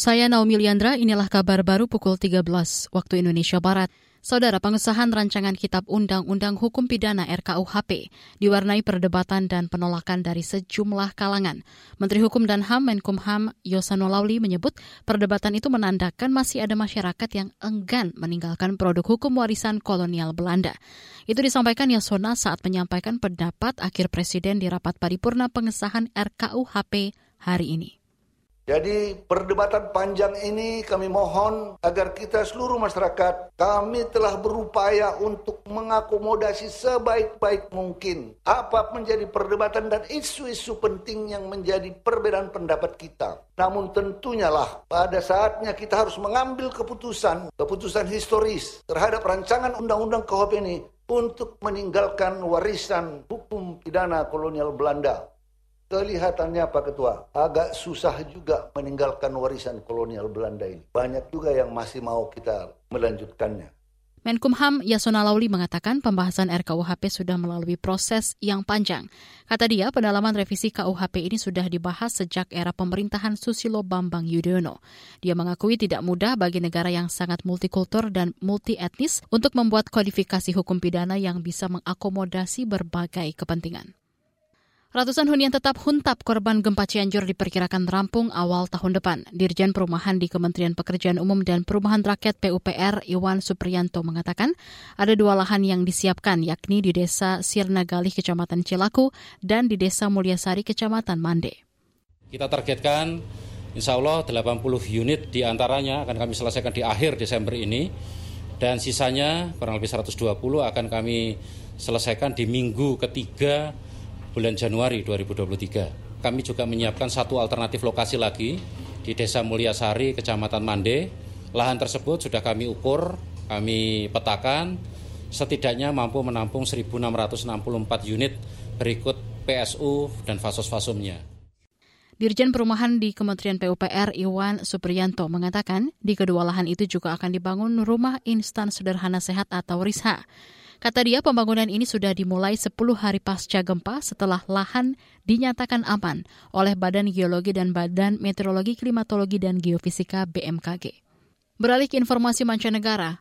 Saya Naomi Liandra, inilah kabar baru pukul 13 waktu Indonesia Barat. Saudara, pengesahan rancangan Kitab Undang-Undang Hukum Pidana RKUHP diwarnai perdebatan dan penolakan dari sejumlah kalangan. Menteri Hukum dan HAM Menkumham Yosano Lauli menyebut perdebatan itu menandakan masih ada masyarakat yang enggan meninggalkan produk hukum warisan kolonial Belanda. Itu disampaikan Yosona saat menyampaikan pendapat akhir Presiden di rapat paripurna pengesahan RKUHP hari ini. Jadi perdebatan panjang ini kami mohon agar kita seluruh masyarakat kami telah berupaya untuk mengakomodasi sebaik-baik mungkin apa menjadi perdebatan dan isu-isu penting yang menjadi perbedaan pendapat kita. Namun tentunya lah pada saatnya kita harus mengambil keputusan, keputusan historis terhadap rancangan undang-undang KUHP ini untuk meninggalkan warisan hukum pidana kolonial Belanda Kelihatannya Pak Ketua, agak susah juga meninggalkan warisan kolonial Belanda ini. Banyak juga yang masih mau kita melanjutkannya. Menkumham Yasona Lauli mengatakan pembahasan RKUHP sudah melalui proses yang panjang. Kata dia, pendalaman revisi KUHP ini sudah dibahas sejak era pemerintahan Susilo Bambang Yudhoyono. Dia mengakui tidak mudah bagi negara yang sangat multikultur dan multi etnis untuk membuat kodifikasi hukum pidana yang bisa mengakomodasi berbagai kepentingan. Ratusan hunian tetap huntap korban gempa Cianjur diperkirakan rampung awal tahun depan. Dirjen Perumahan di Kementerian Pekerjaan Umum dan Perumahan Rakyat PUPR Iwan Supriyanto mengatakan ada dua lahan yang disiapkan yakni di Desa Sirnagalih Kecamatan Cilaku dan di Desa Mulyasari Kecamatan Mande. Kita targetkan insya Allah 80 unit di antaranya akan kami selesaikan di akhir Desember ini dan sisanya kurang lebih 120 akan kami selesaikan di minggu ketiga bulan Januari 2023. Kami juga menyiapkan satu alternatif lokasi lagi di Desa Mulyasari, Kecamatan Mande. Lahan tersebut sudah kami ukur, kami petakan, setidaknya mampu menampung 1.664 unit berikut PSU dan fasos-fasumnya. Dirjen Perumahan di Kementerian PUPR Iwan Supriyanto mengatakan di kedua lahan itu juga akan dibangun rumah instan sederhana sehat atau RISHA. Kata dia, pembangunan ini sudah dimulai 10 hari pasca gempa setelah lahan dinyatakan aman oleh Badan Geologi dan Badan Meteorologi, Klimatologi, dan Geofisika BMKG. Beralih ke informasi mancanegara,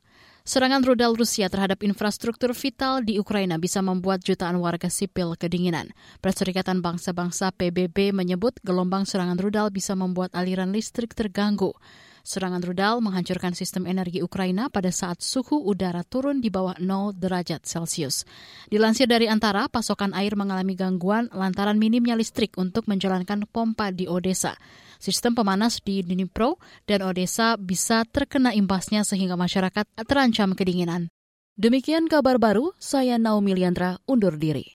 Serangan rudal Rusia terhadap infrastruktur vital di Ukraina bisa membuat jutaan warga sipil kedinginan. Perserikatan Bangsa-Bangsa PBB menyebut gelombang serangan rudal bisa membuat aliran listrik terganggu. Serangan rudal menghancurkan sistem energi Ukraina pada saat suhu udara turun di bawah 0 derajat Celcius. Dilansir dari Antara, pasokan air mengalami gangguan lantaran minimnya listrik untuk menjalankan pompa di Odessa. Sistem pemanas di Dnipro dan Odessa bisa terkena imbasnya sehingga masyarakat terancam kedinginan. Demikian kabar baru, saya Naomi Liandra undur diri.